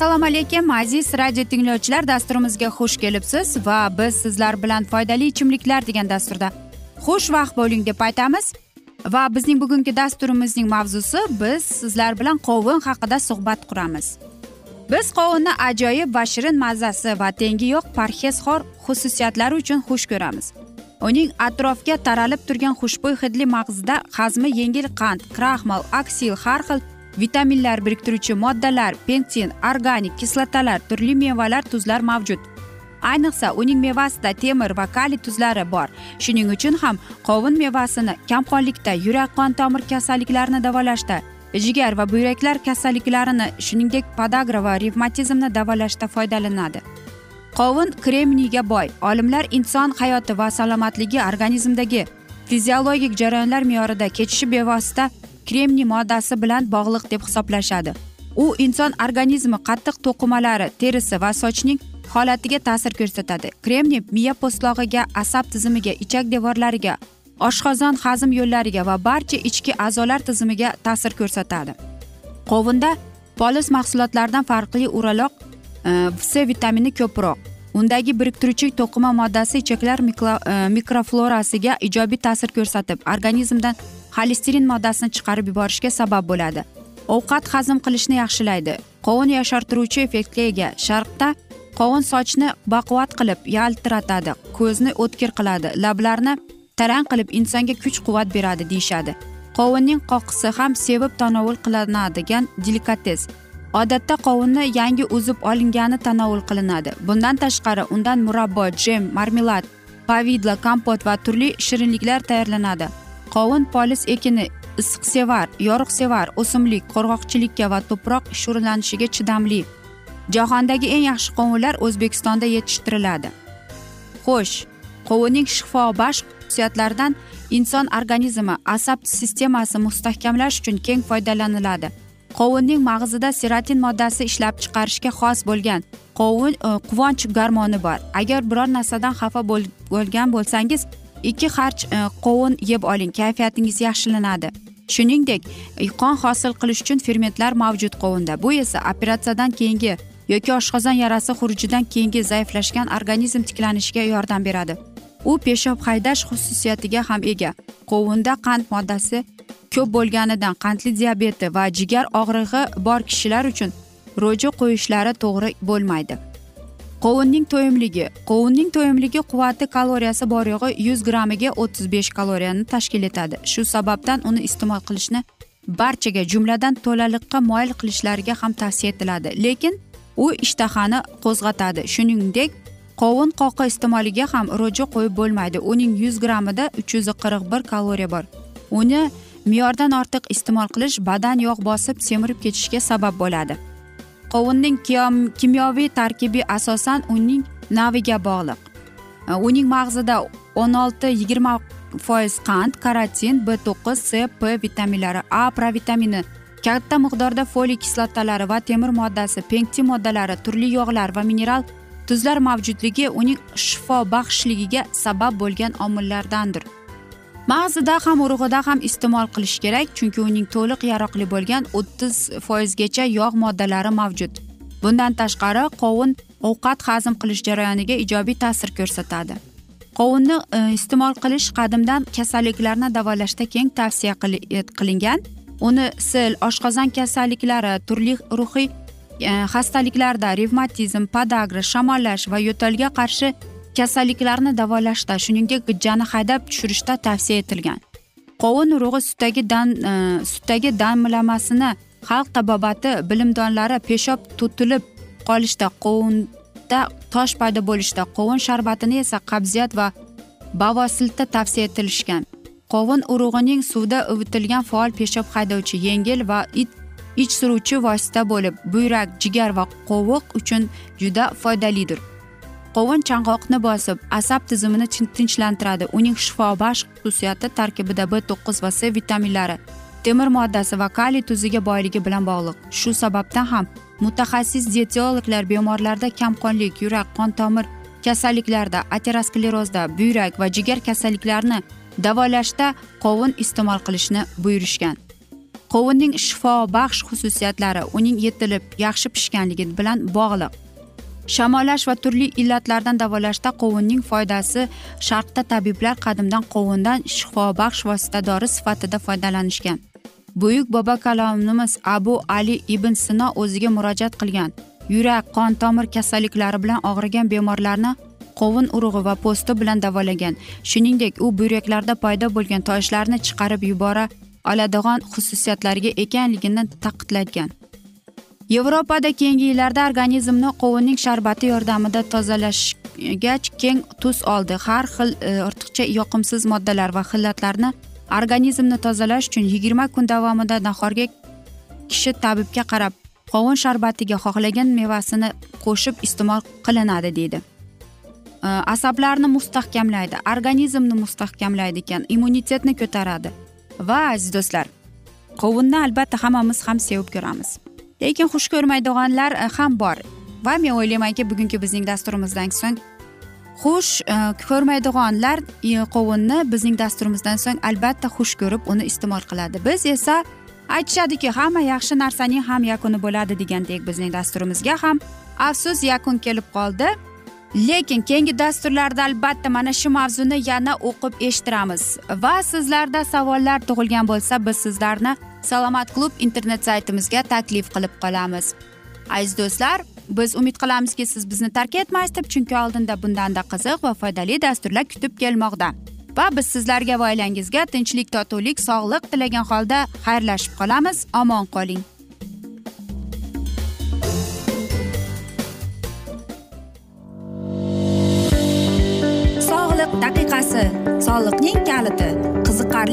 assalomu alaykum aziz radio tinglovchilar. Dasturimizga xush kelibsiz va biz sizlar bilan foydali ichimliklar degan dasturda xushvaqt bo'ling deb aytamiz. Va bizning bugungi dasturimizning mavzusi biz sizlar bilan qovun haqida suhbat quramiz. Biz qovunni ajoyib va shirin mazasi va tengi yo'q parhezxor xususiyatlari uchun xush ko'ramiz. Uning atrofga taralib turgan xushbo'y hidli mag'zida hazmi yengil qand kraxmal aksil har xil vitaminlar biriktiruvchi moddalar pektin organik kislotalar turli mevalar tuzlar mavjud. Ayniqsa uning mevasida temir va kaliy tuzlari bor. Shuning uchun ham qovun mevasini kamqonlikda yurak qon tomir kasalliklarini davolashda jigar va buyraklar kasalliklarini shuningdek podagra va revmatizmni davolashda foydalanadi. Qovun kremniyga boy. Olimlar inson hayoti va salomatligi organizmdagi fiziologik jarayonlar me'yorida kechishi bevosita kremniy moddasi bilan bog'liq deb hisoblashadi. U inson organizmi qattiq to'qimalari terisi va sochning holatiga ta'sir ko'rsatadi. Kremniy miya po'stlog'iga asab tizimiga ichak devorlariga oshqozon hazm yo'llariga va barcha ichki a'zolar tizimiga ta'sir ko'rsatadi. Qovunda polis mahsulotlaridan farqli uraloq c vitamini ko'proq undagi biriktiruvchi to'qima moddasi ichaklar e, mikroflorasiga ijobiy ta'sir ko'rsatib organizmdan xolesterin moddasini chiqarib yuborishga sabab bo'ladi ovqat hazm qilishni yaxshilaydi qovun yoshartiruvchi effektga ega sharqda qovun sochni baquvvat qilib yaltiratadi ko'zni o'tkir qiladi lablarni tarang qilib insonga kuch quvvat beradi deyishadi qovunning qoqisi ham sevib tanovul qilinadigan delikates odatda qovunni yangi uzib olingani tanovul qilinadi. Bundan tashqari undan murabbo jem marmelad pavidla kompot va turli shirinliklar tayyorlanadi. Qovun polis ekini issiqsevar yorug'sevar o'simlik qurg'oqchilikka va tuproq sho'rlanishiga chidamli. Jahondagi eng yaxshi qovunlar o'zbekistonda yetishtiriladi. Xo'sh qovunning shifobaxsh xususiyatlaridan inson organizmi asab sistemasi mustahkamlash uchun keng foydalaniladi. Qovunning mag'zida seratin moddasi ishlab chiqarishga xos bo'lgan qovun e, quvonch garmoni bor. Agar biror narsadan xafa bo'lgan bo'lsangiz ikki harch e, qovun yeb oling kayfiyatingiz yaxshilanadi. Shuningdek qon hosil qilish uchun fermentlar mavjud qovunda. Bu esa operatsiyadan keyingi yoki oshqozon yarasi xurujidan keyingi zaiflashgan organizm tiklanishiga yordam beradi. U peshob haydash xususiyatiga ham ega. Qovunda qand moddasi ko'p bo'lganidan qandli diabeti va jigar og'rig'i bor kishilar uchun ro'ja qo'yishlari to'g'ri bo'lmaydi. Qovunning to'yimligi qovunning to'yimligi quvvati kaloriyasi bor yo'g'i yuz grammiga o'ttiz besh kaloriyani tashkil etadi. Shu sababdan uni iste'mol qilishni barchaga jumladan to'laliqqa moyil qilishlariga ham tavsiya etiladi. Lekin u ishtahani qo'zg'atadi. Shuningdek qovun qoqi iste'moliga ham ro'ja qo'yib bo'lmaydi. Uning yuz grammida uch yuz qirq bir kaloriya bor. Uni me'yordan ortiq iste'mol qilish badan yog' bosib semirib ketishiga sabab bo'ladi. Qovunning kimyoviy tarkibi asosan uning naviga bog'liq. E, uning mag'zida o'n olti yigirma foiz qand karotin b to'qqiz c p vitaminlari a provitamini katta miqdorda foliy kislotalari va temir moddasi pektin moddalari turli yog'lar va mineral tuzlar mavjudligi uning shifobaxshligiga sabab bo'lgan omillardandir. Mag'zida ham urug'ida ham iste'mol qilish kerak chunki uning to'liq yaroqli bo'lgan o'ttiz foizgacha yog' moddalari mavjud. Bundan tashqari qovun ovqat hazm qilish jarayoniga ijobiy ta'sir ko'rsatadi. Qovunni e, iste'mol qilish qadimdan kasalliklarni davolashda keng tavsiya e, qilingan. Uni sil oshqozon kasalliklari turli ruhiy E, xastaliklarda revmatizm podagra shamollash va yo'talga qarshi kasalliklarni davolashda shuningdek gijjani haydab tushirishda tavsiya etilgan. Qovun urug'i sutdagi dan e, sutdagi damlamasini xalq tabobati bilimdonlari peshob tutilib qolishda qovunda tosh paydo bo'lishda qovun sharbatini esa qabziyat va bavosilda tavsiya etilishgan. Qovun urug'ining suvda ivitilgan faol peshob haydovchi yengil va it ich suruvchi vosita bo'lib buyrak jigar va qovoq uchun juda foydalidir. Qovun chang'oqni bosib asab tizimini tinchlantiradi. Uning shifobaxsh xususiyati tarkibida b to'qqiz va c vitaminlari temir moddasi va kaliy tuziga boyligi bilan bog'liq. Shu sababdan ham mutaxassis dietologlar bemorlarda kamqonlik yurak qon tomir kasalliklarida aterosklerozda buyrak va jigar kasalliklarini davolashda qovun iste'mol qilishni buyurishgan. Qovunning shifobaxsh xususiyatlari uning yetilib yaxshi pishganligi bilan bog'liq. Shamollash va turli illatlardan davolashda qovunning foydasi sharqda tabiblar qadimdan qovundan shifobaxsh vosita dori sifatida foydalanishgan. Buyuk bobo kalomimiz abu ali ibn sino o'ziga murojaat qilgan. Yurak qon tomir kasalliklari bilan og'rigan bemorlarni qovun urug'i va po'sti bilan davolagan. Shuningdek u buyraklarda paydo bo'lgan toshlarni chiqarib yubora oladigan xususiyatlarga ekanligini ta'kidlagan. Yevropada keyingi yillarda organizmni qovunning sharbati yordamida tozalashgach keng tus oldi. Har xil e, ortiqcha yoqimsiz moddalar va xillatlarni organizmni tozalash uchun yigirma kun davomida nahorga kishi tabibga qarab qovun sharbatiga xohlagan mevasini qo'shib iste'mol qilinadi deydi. E, asablarni mustahkamlaydi organizmni mustahkamlaydi ekan immunitetni ko'taradi. Va aziz do'stlar. Qovunni albatta hammamiz ham sevib ko'ramiz. Lekin xush ko'rmaydiganlar e, ham bor. Va men o'ylaymanki bugungi bizning dasturimizdan so'ng xush e, ko'rmaydiganlar e, qovunni bizning dasturimizdan so'ng albatta xush ko'rib uni iste'mol qiladi. Biz esa aytishadiki hamma yaxshi narsaning ham yakuni bo'ladi degandek bizning dasturimizga ham afsus yakun kelib qoldi. Lekin keyingi dasturlarda albatta mana shu mavzuni yana o'qib eshittiramiz. Va sizlarda savollar tug'ilgan bo'lsa biz sizlarni salomat klub internet saytimizga taklif qilib qolamiz. Aziz do'stlar biz umid qilamizki siz bizni tark etmaysiz deb chunki oldinda bundanda qiziq va foydali dasturlar kutib kelmoqda. Va biz sizlarga va oilangizga tinchlik totuvlik sog'lik tilagan holda xayrlashib qolamiz. Omon qoling.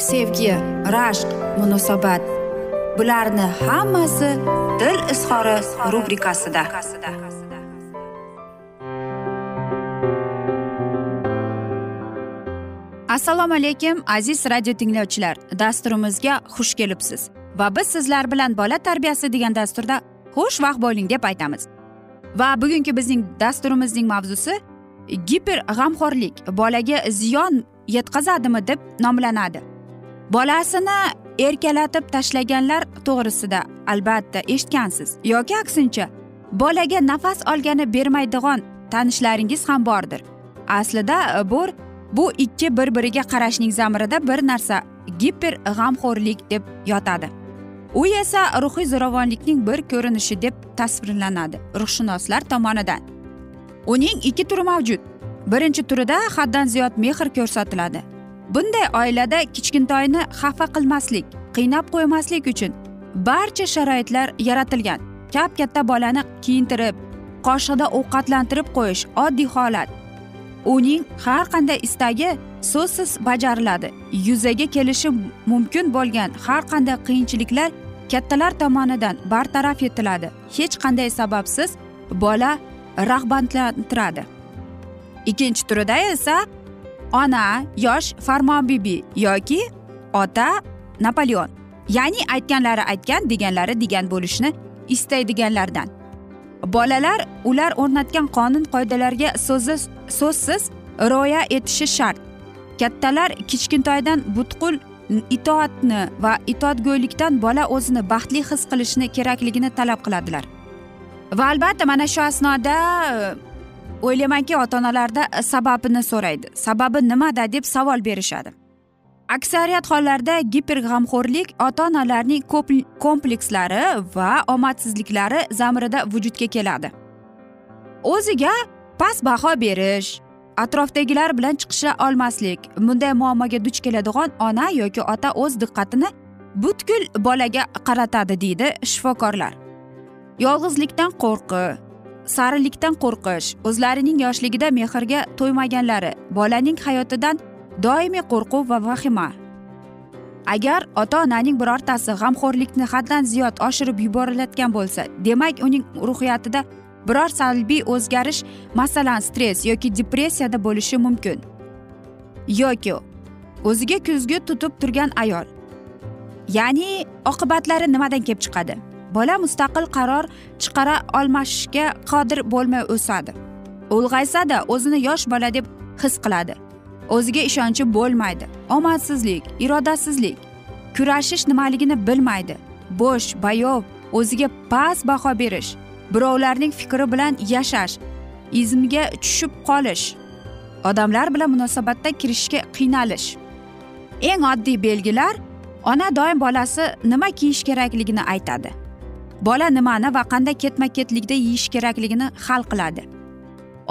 sevgi rashq munosabat. Bularni hammasi dil izhori rubrikasida. Assalomu alaykum aziz radio tinglovchilar. Dasturimizga xush kelibsiz. Va biz sizlar bilan bola tarbiyasi degan dasturda xush vaqt bo'ling deb aytamiz. Va bugungi bizning dasturimizning mavzusi giper g'amxo'rlik bolaga ziyon yetkazadimi deb nomlanadi. Bolasini erkalatib tashlaganlar to'g'risida albatta eshitgansiz. Yoki aksincha bolaga nafas olgani bermaydigan tanishlaringiz ham bordir. Aslida e, bu bu ikki bir biriga qarashning zamirida bir narsa giper g'amxo'rlik deb yotadi. U esa ruhiy zo'ravonlikning bir ko'rinishi deb tasvirlanadi ruhshunoslar tomonidan. Uning ikki turi mavjud. Birinchi turida haddan ziyod mehr ko'rsatiladi. Bunday oilada kichkintoyni xafa qilmaslik qiynab qo'ymaslik uchun barcha sharoitlar yaratilgan. Kap katta bolani kiyintirib qoshiqda ovqatlantirib qo'yish oddiy holat. Uning har qanday istagi so'zsiz bajariladi. Yuzaga kelishi mumkin bo'lgan har qanday qiyinchiliklar kattalar tomonidan bartaraf etiladi. Hech qanday sababsiz bola rag'batlantiradi. Ikkinchi turida esa ona yosh farmonbibi yoki ota napoleon. Ya'ni aytganlari aytgan deganlari degan bo'lishni istaydiganlardan. Bolalar ular o'rnatgan qonun qoidalarga so'zsiz so'zsiz rioya etishi shart. Kattalar kichkintoydan butkul itoatni va itoatgo'ylikdan bola o'zini baxtli his qilishni kerakligini talab qiladilar. Va albatta mana shu asnoda o'ylaymanki ota onalarda sababini so'raydi. Sababi nimada deb savol berishadi. Aksariyat hollarda giperg'amxo'rlik ota onalarning komplekslari va omadsizliklari zamirida vujudga keladi. O'ziga past baho berish atrofdagilar bilan chiqisha olmaslik bunday muammoga duch keladigan ona yoki ota o'z diqqatini butkul bolaga qaratadi deydi shifokorlar. Yolg'izlikdan qo'rqi sarilikdan qo'rqish o'zlarining yoshligida mehrga to'ymaganlari bolaning hayotidan doimiy qo'rquv va vahima. Agar ota onaning birortasi g'amxo'rlikni haddan ziyod oshirib yuborilayotgan bo'lsa demak uning ruhiyatida biror salbiy o'zgarish masalan stress yoki depressiyada bo'lishi mumkin. Yoki o'ziga ko'zgu tutib turgan ayol. Ya'ni oqibatlari nimadan kelib chiqadi? Bola mustaqil qaror chiqara olmashga qodir bo'lmay o'sadi. Ulg'aysada o'zini yosh bola deb his qiladi. O'ziga ishonchi bo'lmaydi omadsizlik irodasizlik kurashish nimaligini bilmaydi. Bo'sh bayov o'ziga past baho berish birovlarning fikri bilan yashash izmga tushib qolish odamlar bilan munosabatda kirishga qiynalish. Eng oddiy belgilar ona doim bolasi nima kiyish kerakligini aytadi. Bola nimani va qanday ketma ketlikda yeyish kerakligini hal qiladi.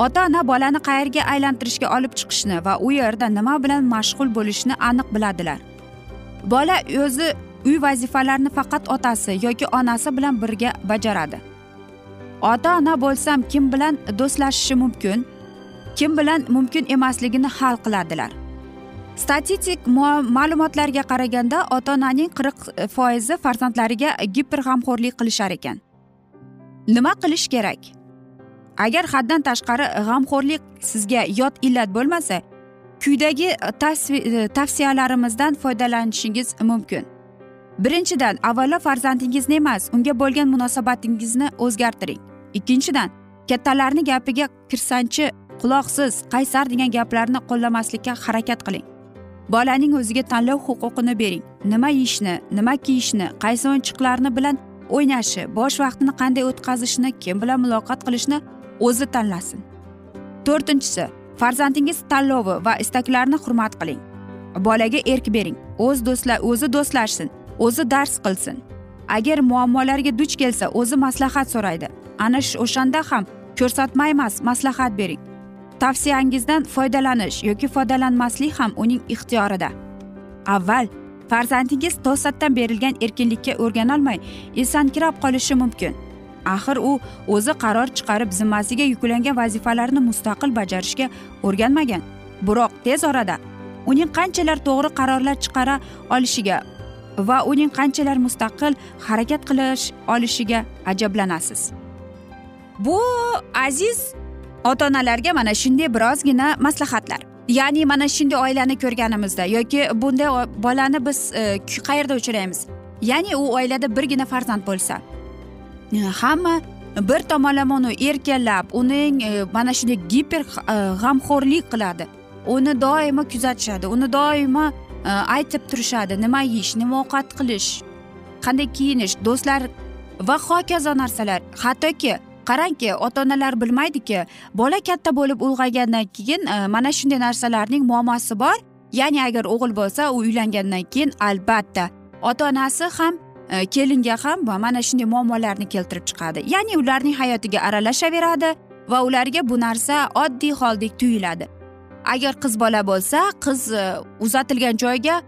Ota ona bolani qayerga aylantirishga olib chiqishni va u yerda nima bilan mashg'ul bo'lishni aniq biladilar. Bola o'zi uy vazifalarini faqat otasi yoki onasi bilan birga bajaradi. Ota ona bo'lsam kim bilan do'stlashishi mumkin kim bilan mumkin emasligini hal qiladilar. Statistik ma'lumotlarga qaraganda ota onaning qirq e, foizi farzandlariga giperg'amxo'rlik qilishar ekan. Nima qilish kerak? Agar haddan tashqari g'amxo'rlik sizga yot illat bo'lmasa quyidagi e, e, tavsiyalarimizdan foydalanishingiz mumkin. Birinchidan avvalo farzandingizni emas unga bo'lgan munosabatingizni o'zgartiring. Ikkinchidan kattalarni gapiga kirsanchi quloqsiz qaysar degan gaplarni qo'llamaslikka harakat qiling. Bolaning o'ziga tanlov huquqini bering. Nima yeyishni nima kiyishni qaysi o'yinchiqlarni bilan o'ynashi bosh vaqtini qanday o'tkazishni kim bilan muloqot qilishni o'zi tanlasin. To'rtinchisi farzandingiz tanlovi va istaklarini hurmat qiling. Bolaga erk bering. O'z do'stlar o'zi do'stlashsin o'zi dars qilsin. Agar muammolarga duch kelsa o'zi maslahat so'raydi. Ana o'shanda ham ko'rsatma emas maslahat bering. Tavsiyangizdan foydalanish yoki foydalanmaslik ham uning ixtiyorida. Avval farzandingiz to'satdan berilgan erkinlikka o'rganolmay esankirab qolishi mumkin. Axir u o'zi qaror chiqarib zimmasiga yuklangan vazifalarni mustaqil bajarishga o'rganmagan. Biroq tez orada uning qanchalar to'g'ri qarorlar chiqara olishiga va uning qanchalar mustaqil harakat qilish olishiga ajablanasiz. Bu aziz ota onalarga mana shunday birozgina maslahatlar. Ya'ni mana shunday oilani ko'rganimizda yoki bunday bolani biz e, qayerda uchraymiz? Ya'ni u oilada birgina farzand bo'lsa. E, hamma bir tomonlama uni erkalab uning e, mana shunday giper g'amxo'rlik qiladi. Uni doimo kuzatishadi uni doimo aytib turishadi nima yeyish nima ovqat qilish qanday kiyinish do'stlar va hokazo narsalar. Hattoki qarangki ota onalar bilmaydiki bola katta bo'lib ulg'aygandan keyin e, mana shunday narsalarning muammosi bor. Ya'ni agar o'g'il bo'lsa u uylangandan keyin albatta ota onasi ham e, kelinga ham mana shunday muammolarni keltirib chiqadi. Ya'ni ularning hayotiga aralashaveradi va ularga bu narsa oddiy holdek tuyuladi. Agar qiz bola bo'lsa qiz e, uzatilgan joyga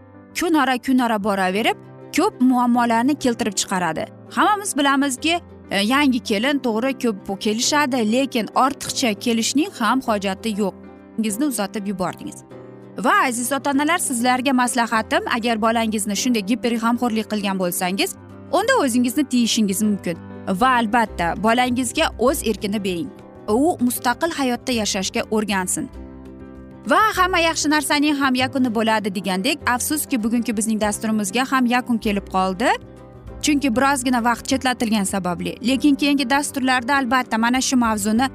kun-ara boraverib ko'p muammolarni keltirib chiqaradi. Hammamiz bilamizki E, yangi kelin to'g'ri ko'p kelishadi lekin ortiqcha kelishning ham hojati yo'q. Ngizni uzatib yubordingiz. Va aziz ota onalar sizlarga maslahatim agar bolangizni shunday giper g'amxo'rlik qilgan bo'lsangiz unda o'zingizni tiyishingiz mumkin. Va albatta bolangizga o'z erkini bering. U mustaqil hayotda yashashga o'rgansin. Va hamma yaxshi narsaning ham yakuni bo'ladi degandek afsuski bugungi bizning dasturimizga ham yakun kelib qoldi. Chunki birozgina vaqt chetlatilgani sababli. Lekin keyingi dasturlarda albatta mana shu mavzuni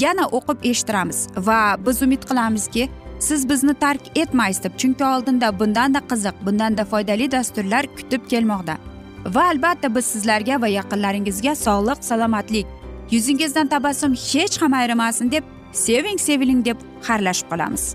yana o'qib eshittiramiz. Va biz umid qilamizki siz bizni tark etmaysiz deb chunki oldinda bundanda qiziq bundanda foydali dasturlar kutib kelmoqda. Va albatta biz sizlarga va yaqinlaringizga sog'lik salomatlik yuzingizdan tabassum hech ham ayrimasin deb seving seviling deb xayrlashib qolamiz.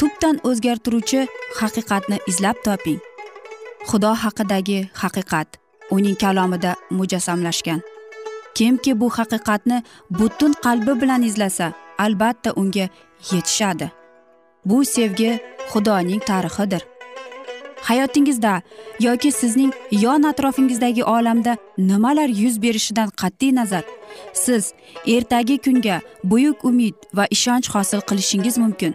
tubdan o'zgartiruvchi haqiqatni izlab toping. Xudo haqidagi haqiqat uning kalomida mujassamlashgan. Kimki bu haqiqatni butun qalbi bilan izlasa albatta unga yetishadi. Bu sevgi xudoning tarixidir. Hayotingizda yoki sizning yon atrofingizdagi olamda nimalar yuz berishidan qat'iy nazar? Siz ertagi kunga buyuk umid va ishonch hosil qilishingiz mumkin.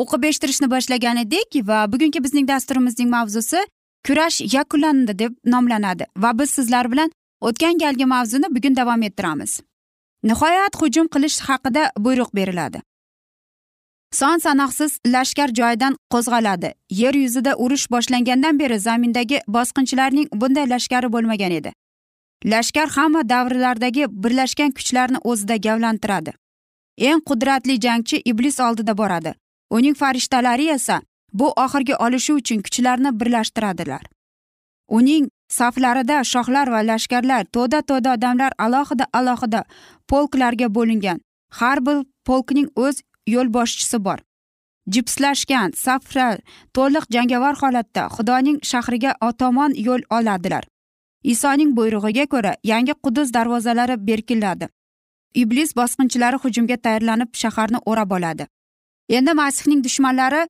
o'qib eshittirishni boshlagan edik va bugungi bizning dasturimizning mavzusi kurash yakunlandi deb nomlanadi va biz sizlar bilan o'tgan galgi mavzuni bugun davom ettiramiz. Nihoyat hujum qilish haqida buyruq beriladi. Son sanoqsiz lashkar joyidan qo'zg'aladi. Yer yuzida urush boshlangandan beri zamindagi bosqinchilarning bunday lashkari bo'lmagan edi. Lashkar hamma davrlardagi birlashgan kuchlarni o'zida gavlantiradi. Eng qudratli jangchi iblis oldida boradi. Uning farishtalari esa bu oxirgi olishuv uchun kuchlarni birlashtiradilar. Uning saflarida shohlar va lashkarlar to'da to'da odamlar alohida alohida polklarga bo'lingan. Har bir polkning o'z yo'lboshchisi bor. Jipslashgan saflar to'liq jangovar holatda xudoning shahriga tomon yo'l oladilar. Isoning buyrug'iga ko'ra yangi qudus darvozalari berkiladi. Iblis bosqinchilari hujumga tayyorlanib shaharni o'rab oladi. Endi masihning dushmanlari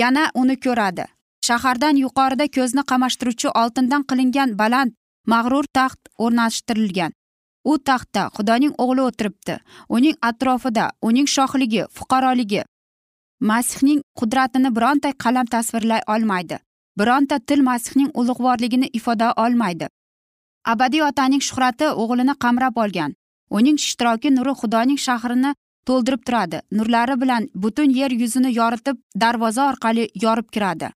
yana uni ko'radi. Shahardan yuqorida ko'zni qamashtiruvchi oltindan qilingan baland mag'rur taxt o'rnashtirilgan u taxtda xudoning o'g'li o'tiribdi. Uning atrofida uning shohligi fuqaroligi masihning qudratini bironta qalam tasvirlay olmaydi. Bironta til masihning ulug'vorligini ifoda olmaydi. Abadiy otaning shuhrati o'g'lini qamrab olgan. Uning ishtiroki nuri xudoning shahrini to'ldirib turadi. Nurlari bilan butun yer yuzini yoritib darvoza orqali yorib kiradi.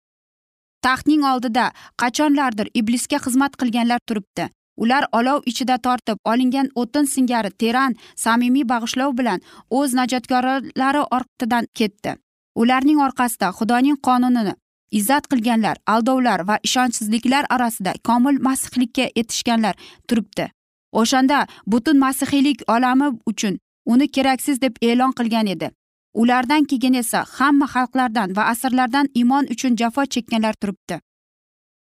Taxtning oldida qachonlardir iblisga xizmat qilganlar turibdi. Ular olov ichida tortib olingan o'tin singari teran samimiy bag'ishlov bilan o'z najotkorlari ortidan ketdi. Ularning orqasida xudoning qonunini izzat qilganlar aldovlar va ishonchsizliklar orasida komil masihlikka etishganlar turibdi. O'shanda butun masihiylik olami uchun uni keraksiz deb e'lon qilgan edi. Ulardan keyin esa hamma xalqlardan va asrlardan iymon uchun jafo chekkanlar turibdi.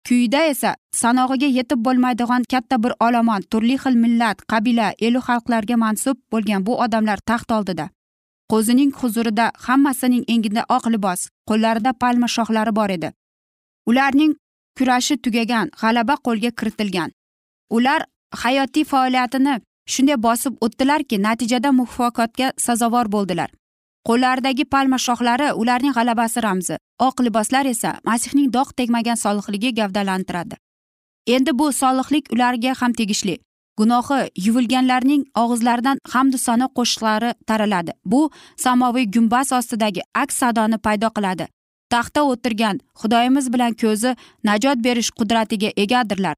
Quyida esa sanog'iga yetib bo'lmaydigan katta bir olomon turli xil millat qabila elu xalqlarga mansub bo'lgan bu odamlar taxt oldida. Qo'zining huzurida hammasining engida oq libos qo'llarida palma shoxlari bor edi. Ularning kurashi tugagan g'alaba qo'lga kiritilgan. Ular hayotiy faoliyatini shunday bosib o'tdilarki natijada muvaffaqiyatga sazovor bo'ldilar. Qo'llaridagi palma shoxlari ularning g'alabasi ramzi oq liboslar esa masihning dog' tegmagan solihligi gavdalantiradi. Endi bu solihlik ularga ham tegishli. Gunohi yuvilganlarning og'izlaridan hamdu sano qo'shiqlari taraladi. Bu samoviy gumbaz ostidagi aks sadoni paydo qiladi. Taxtda o'tirgan xudoyimiz bilan ko'zi najot berish qudratiga egadirlar.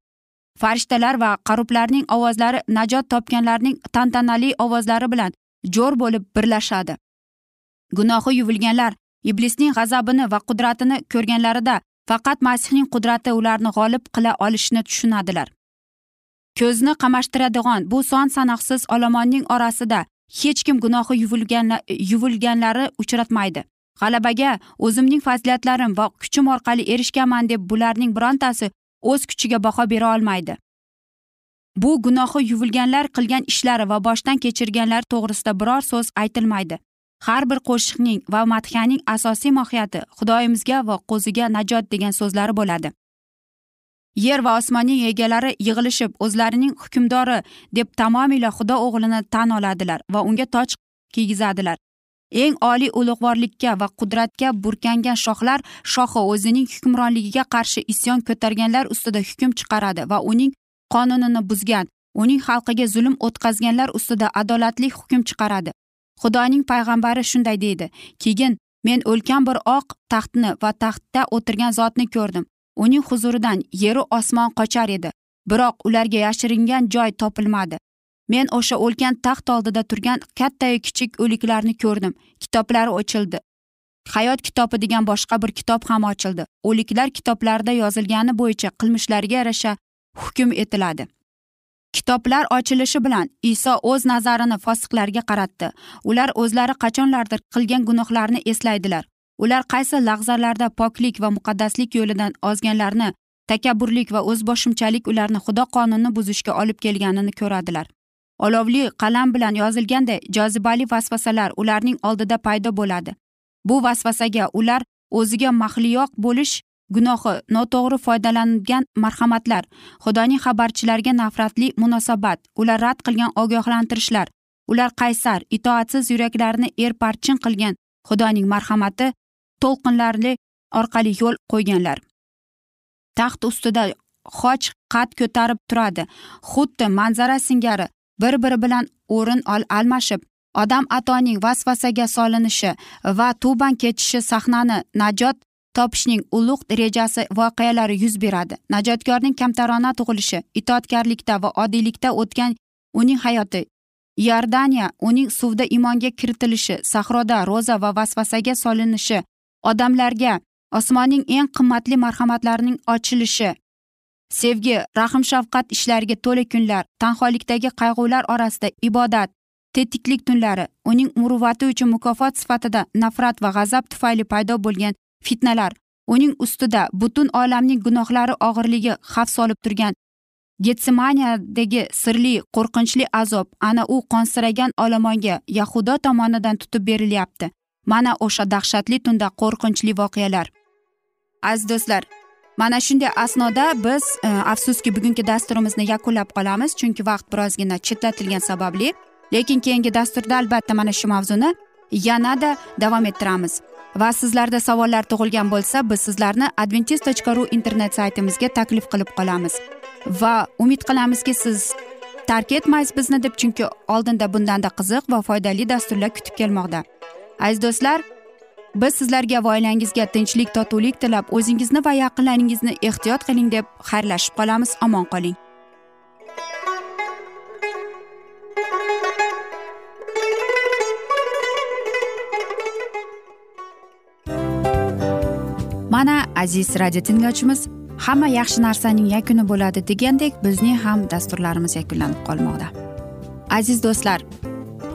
Farishtalar va qarublarning ovozlari najot topganlarning tantanali ovozlari bilan jo'r bo'lib birlashadi. Gunohi yuvilganlar iblisning g'azabini va qudratini ko'rganlarida faqat masihning qudrati ularni g'olib qila olishini tushunadilar. Ko'zni qamashtiradigan bu son sanoqsiz olomonning orasida hech kim gunohi yuvilganlari uchratmaydi. G'alabaga o'zimning fazilatlarim va kuchim orqali erishganman deb bularning birontasi o'z kuchiga baho bera olmaydi. Bu gunohi yuvilganlar qilgan ishlari va boshdan kechirganlari to'g'risida biror so'z aytilmaydi. Har bir qo'shiqning va madhiyaning asosiy mohiyati xudoyimizga va qo'ziga najot degan so'zlari bo'ladi. Yer va osmonning egalari yig'ilishib o'zlarining hukmdori deb tamomila xudo o'g'lini tan oladilar va unga toj kiygizadilar eng oliy ulug'vorlikka va qudratga burkangan shohlar shohi o'zining hukmronligiga qarshi isyon ko'targanlar ustida hukm chiqaradi va uning qonunini buzgan uning xalqiga zulm o'tkazganlar ustida adolatli hukm chiqaradi. Xudoning payg'ambari shunday deydi keyin men ulkan bir oq taxtni va taxtda o'tirgan zotni ko'rdim. Uning huzuridan yeru osmon qochar edi. Biroq ularga yashiringan joy topilmadi. Men o'sha o'lgan taxt oldida turgan kattayu kichik o'liklarni ko'rdim. Kitoblari ochildi. Hayot kitobi degan boshqa bir kitob ham ochildi. O'liklar kitoblarida yozilgani bo'yicha qilmishlariga yarasha hukm etiladi. Kitoblar ochilishi bilan iso o'z nazarini fosiqlarga qaratdi. Ular o'zlari qachonlardir qilgan gunohlarni eslaydilar. Ular qaysi lahzalarda poklik va muqaddaslik yo'lidan ozganlarni takabburlik va o'zboshimchalik ularni xudo qonunini buzishga olib kelganini ko'radilar. Olovli qalam bilan yozilganday jozibali vasvasalar ularning oldida paydo bo'ladi. Bu vasvasaga ular o'ziga mahliyoq bo'lish gunohi noto'g'ri foydalangan marhamatlar xudoning xabarchilariga nafratli munosabat ular rad qilgan ogohlantirishlar ular qaysar itoatsiz yuraklarni erparchin qilgan xudoning marhamati to'lqinlarli orqali yo'l qo'yganlar. Taxt ustida xoch qad ko'tarib turadi. Xuddi manzara singari bir biri bilan o'rin almashib odam atoning vasvasaga solinishi va tuban ketishi sahnani najot topishning ulug' rejasi voqealari yuz beradi. Najotkorning kamtarona tug'ilishi itoatkorlikda va oddiylikda o'tgan uning hayoti iordaniya uning suvda imonga kiritilishi sahroda ro'za va vasvasaga solinishi odamlarga osmonning eng qimmatli marhamatlarining ochilishi sevgi rahm shafqat ishlariga to'la kunlar tanholikdagi qayg'ular orasida ibodat tetiklik tunlari uning muruvvati uchun mukofot sifatida nafrat va g'azab tufayli paydo bo'lgan fitnalar uning ustida butun olamning gunohlari og'irligi xavf solib turgan getsemaniyadagi sirli qo'rqinchli azob ana u qonsiragan olomonga yahudo tomonidan tutib berilyapti. Mana o'sha dahshatli tunda qo'rqinchli voqealar. Aziz do'stlar mana shunday asnoda biz e, afsuski bugungi dasturimizni yakunlab qolamiz chunki vaqt birozgina chetlatilgani sababli. Lekin keyingi dasturda albatta mana shu mavzuni yanada davom ettiramiz. Va sizlarda savollar tug'ilgan bo'lsa biz sizlarni adventis tochka ru internet saytimizga taklif qilib qolamiz. Va umid qilamizki siz tark etmaysiz bizni deb chunki oldinda bundanda qiziq va foydali dasturlar kutib kelmoqda. Aziz do'stlar biz sizlarga va oilangizga tinchlik totuvlik tilab o'zingizni va yaqinlaringizni ehtiyot qiling deb xayrlashib qolamiz. Omon qoling. Mana aziz radio tinglovchimiz hamma yaxshi narsaning yakuni bo'ladi degandek bizning ham dasturlarimiz yakunlanib qolmoqda. Aziz do'stlar